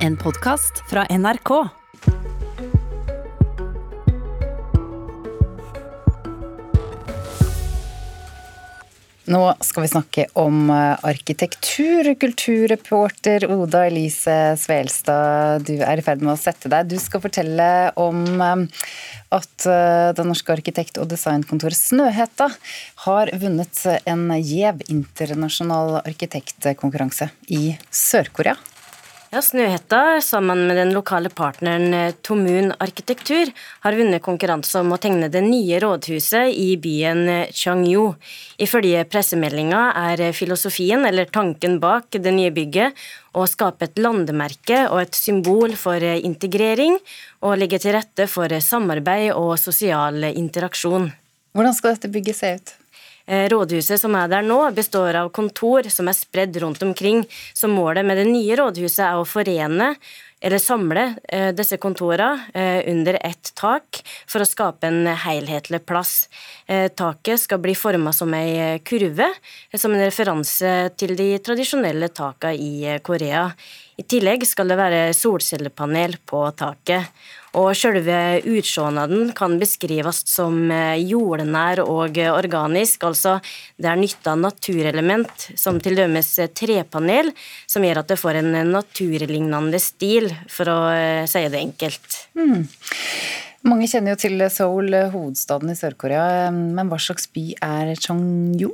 En podkast fra NRK. Nå skal vi snakke om eh, arkitektur. Kulturreporter Oda Elise Svelstad, du er i ferd med å sette deg. Du skal fortelle om eh, at eh, det norske arkitekt- og designkontoret Snøhetta har vunnet en gjev internasjonal arkitektkonkurranse i Sør-Korea. Ja, Snøhetta, sammen med den lokale partneren eh, Tomun Arkitektur, har vunnet konkurranse om å tegne det nye rådhuset i byen eh, Changyu. Ifølge pressemeldinga er eh, filosofien, eller tanken bak det nye bygget, å skape et landemerke og et symbol for integrering, og legge til rette for samarbeid og sosial interaksjon. Hvordan skal dette bygget se ut? Eh, rådhuset som er der nå, består av kontor som er spredd rundt omkring, så målet med det nye rådhuset er å forene eller samle eh, disse kontorene eh, under ett tak for å skape en helhetlig plass. Taket skal bli forma som ei kurve, som en referanse til de tradisjonelle takene i Korea. I tillegg skal det være solcellepanel på taket. Og selve utsjånaden kan beskrives som eh, jordnær og organisk, altså det er nytta naturelement, som til dømes trepanel, som gjør at det får en naturlignende stil, for å eh, si det enkelt. Mm. Mange kjenner jo til Seoul, hovedstaden i Sør-Korea, men hva slags by er Changju?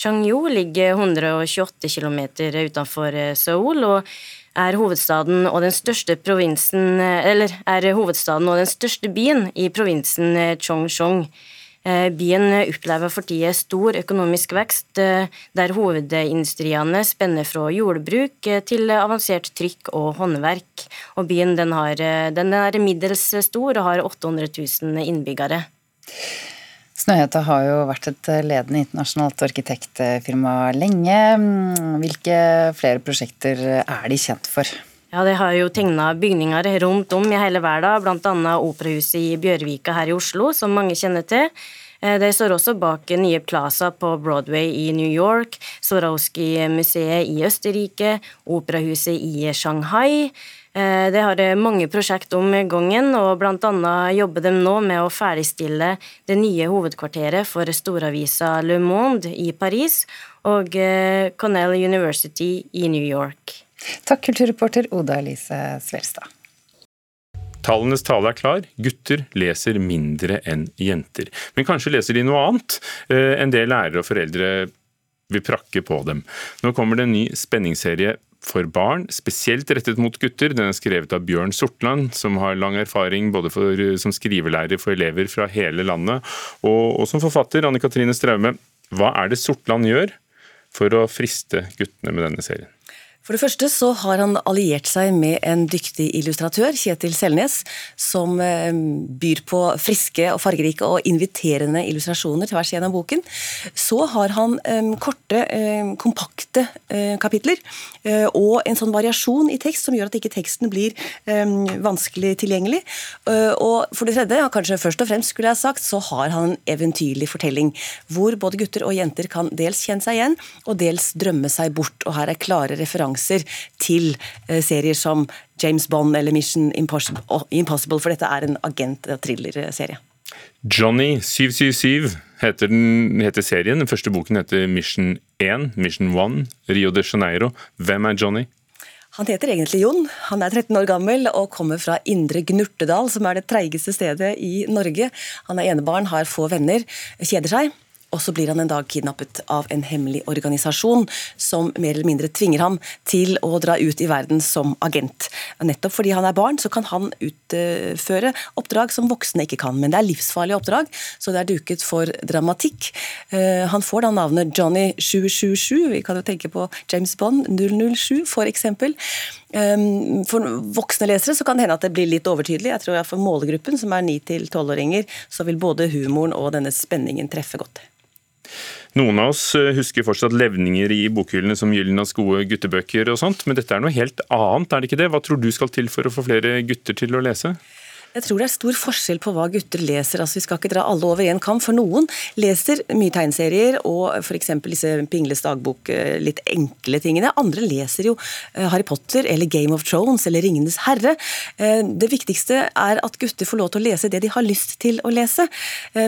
Changju ligger 128 km utenfor eh, Seoul. og er hovedstaden og den største provinsen Eller er hovedstaden og den største byen i provinsen Chongchong. Eh, byen opplever for tida stor økonomisk vekst, eh, der hovedindustriene spenner fra jordbruk eh, til avansert trykk og håndverk. Og byen den, har, den er middels stor og har 800 000 innbyggere. Snøhetta har jo vært et ledende internasjonalt arkitektfirma lenge. Hvilke flere prosjekter er de kjent for? Ja, De har jo tegna bygninger rundt om i hele verden, bl.a. operahuset i Bjørvika her i Oslo, som mange kjenner til. Eh, de står også bak nye Plaza på Broadway i New York, Swarovski-museet i Østerrike, operahuset i Shanghai. Eh, det har mange prosjekt om gangen, og bl.a. jobber de nå med å ferdigstille det nye hovedkvarteret for storavisa Le Monde i Paris og Connell Cornell University i New York. Takk, kulturreporter Oda Elise Svelstad. Tallenes tale er klar. Gutter leser mindre enn jenter. Men kanskje leser de noe annet? enn det lærere og foreldre vil prakke på dem. Nå kommer det en ny spenningsserie for barn, spesielt rettet mot gutter. Den er skrevet av Bjørn Sortland, som har lang erfaring både for, som skrivelærer for elever fra hele landet, og, og som forfatter. Anne Katrine Straume, hva er det Sortland gjør for å friste guttene med denne serien? For det første så har han alliert seg med en dyktig illustratør, Kjetil Selnes, som eh, byr på friske og fargerike og inviterende illustrasjoner tvers gjennom boken. Så har han um, korte, um, kompakte kapitler og en sånn variasjon i tekst som gjør at ikke teksten blir vanskelig tilgjengelig. Og for det tredje, kanskje først og fremst skulle jeg sagt, så har han en eventyrlig fortelling hvor både gutter og jenter kan dels kjenne seg igjen og dels drømme seg bort. Og her er klare referanser referanser til eh, serier som James Bond eller Mission Impossible, Impossible for dette er en agent-thriller-serie. Johnny 777 heter, den, heter serien. Den første boken heter Mission 1, Mission 1, Rio de Janeiro. Hvem er Johnny? Han heter egentlig Jon. Han er 13 år gammel og kommer fra Indre Gnurtedal, som er det treigeste stedet i Norge. Han er enebarn, har få venner, kjeder seg. Og så blir han en dag kidnappet av en hemmelig organisasjon som mer eller mindre tvinger ham til å dra ut i verden som agent. Nettopp fordi han er barn, så kan han utføre oppdrag som voksne ikke kan. Men det er livsfarlige oppdrag, så det er duket for dramatikk. Eh, han får da navnet Johnny 777. Vi kan jo tenke på James Bond 007 f.eks. eksempel. for voksne lesere så kan det hende at det blir litt overtydelig. Jeg tror jeg For målgruppen, som er 9-12-åringer, så vil både humoren og denne spenningen treffe godt. Noen av oss eh, husker fortsatt levninger i bokhyllene som Gyllenas gode guttebøker og sånt, men dette er noe helt annet, er det ikke det? Hva tror du skal til for å få flere gutter til å lese? Jeg tror det er stor forskjell på hva gutter leser. altså Vi skal ikke dra alle over én kam, for noen leser mye tegneserier og f.eks. disse Pingles dagbok, eh, litt enkle tingene. Andre leser jo eh, Harry Potter eller Game of Thrones eller Ringenes herre. Eh, det viktigste er at gutter får lov til å lese det de har lyst til å lese.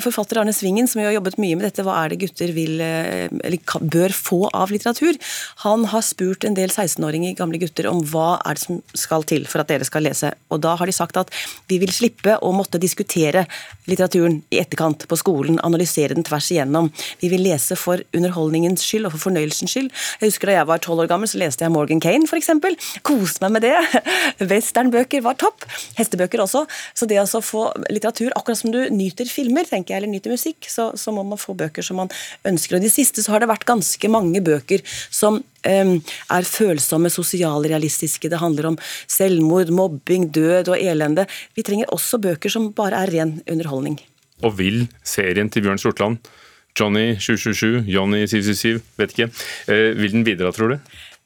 Forfatter Arne Svingen, som jo har jobbet mye med dette, hva er det gutter vil, eller bør få av litteratur? Han har spurt en del 16-åringer, gamle gutter, om hva er det som skal til for at dere skal lese. Og da har de sagt at vi vil slippe å måtte diskutere litteraturen i etterkant på skolen, analysere den tvers igjennom. Vi vil lese for underholdningens skyld og for fornøyelsens skyld. Jeg husker Da jeg var tolv år gammel, så leste jeg Morgan Kane f.eks. Koste meg med det. Westernbøker var topp. Hestebøker også. Så det å få litteratur, akkurat som du nyter filmer, tenker jeg, eller nyter musikk, så, så må man få bøker som man ønsker. Og I det siste så har det vært ganske mange bøker som er følsomme, sosialrealistiske. Det handler om selvmord, mobbing, død og elende. Vi trenger også bøker som bare er ren underholdning. Og vil serien til Bjørn Sortland, Johnny 777, Johnny 777, vet ikke, eh, vil den bidra, tror du?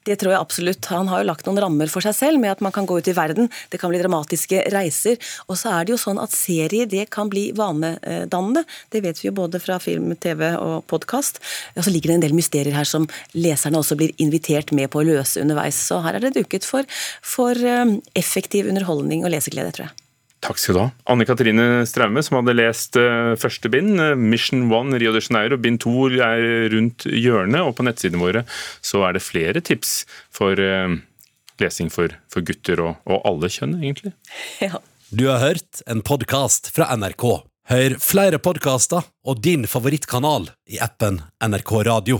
Det tror jeg absolutt. Han har jo lagt noen rammer for seg selv med at man kan gå ut i verden, det kan bli dramatiske reiser. Og så er det jo sånn at serier det kan bli vanedannende. Det vet vi jo både fra film, TV og podkast. Og så ligger det en del mysterier her som leserne også blir invitert med på å løse underveis. Så her er det duket for, for eh, effektiv underholdning og leseglede, tror jeg. Takk skal du ha. Anne Katrine Straume, som hadde lest uh, første bind, uh, Mission One Rio de Janeiro. Bind to er rundt hjørnet, og på nettsidene våre så er det flere tips for uh, lesing for, for gutter og, og, alle kjønn, egentlig. Ja. Du har hørt en podkast fra NRK. Hør flere podkaster og din favorittkanal i appen NRK Radio.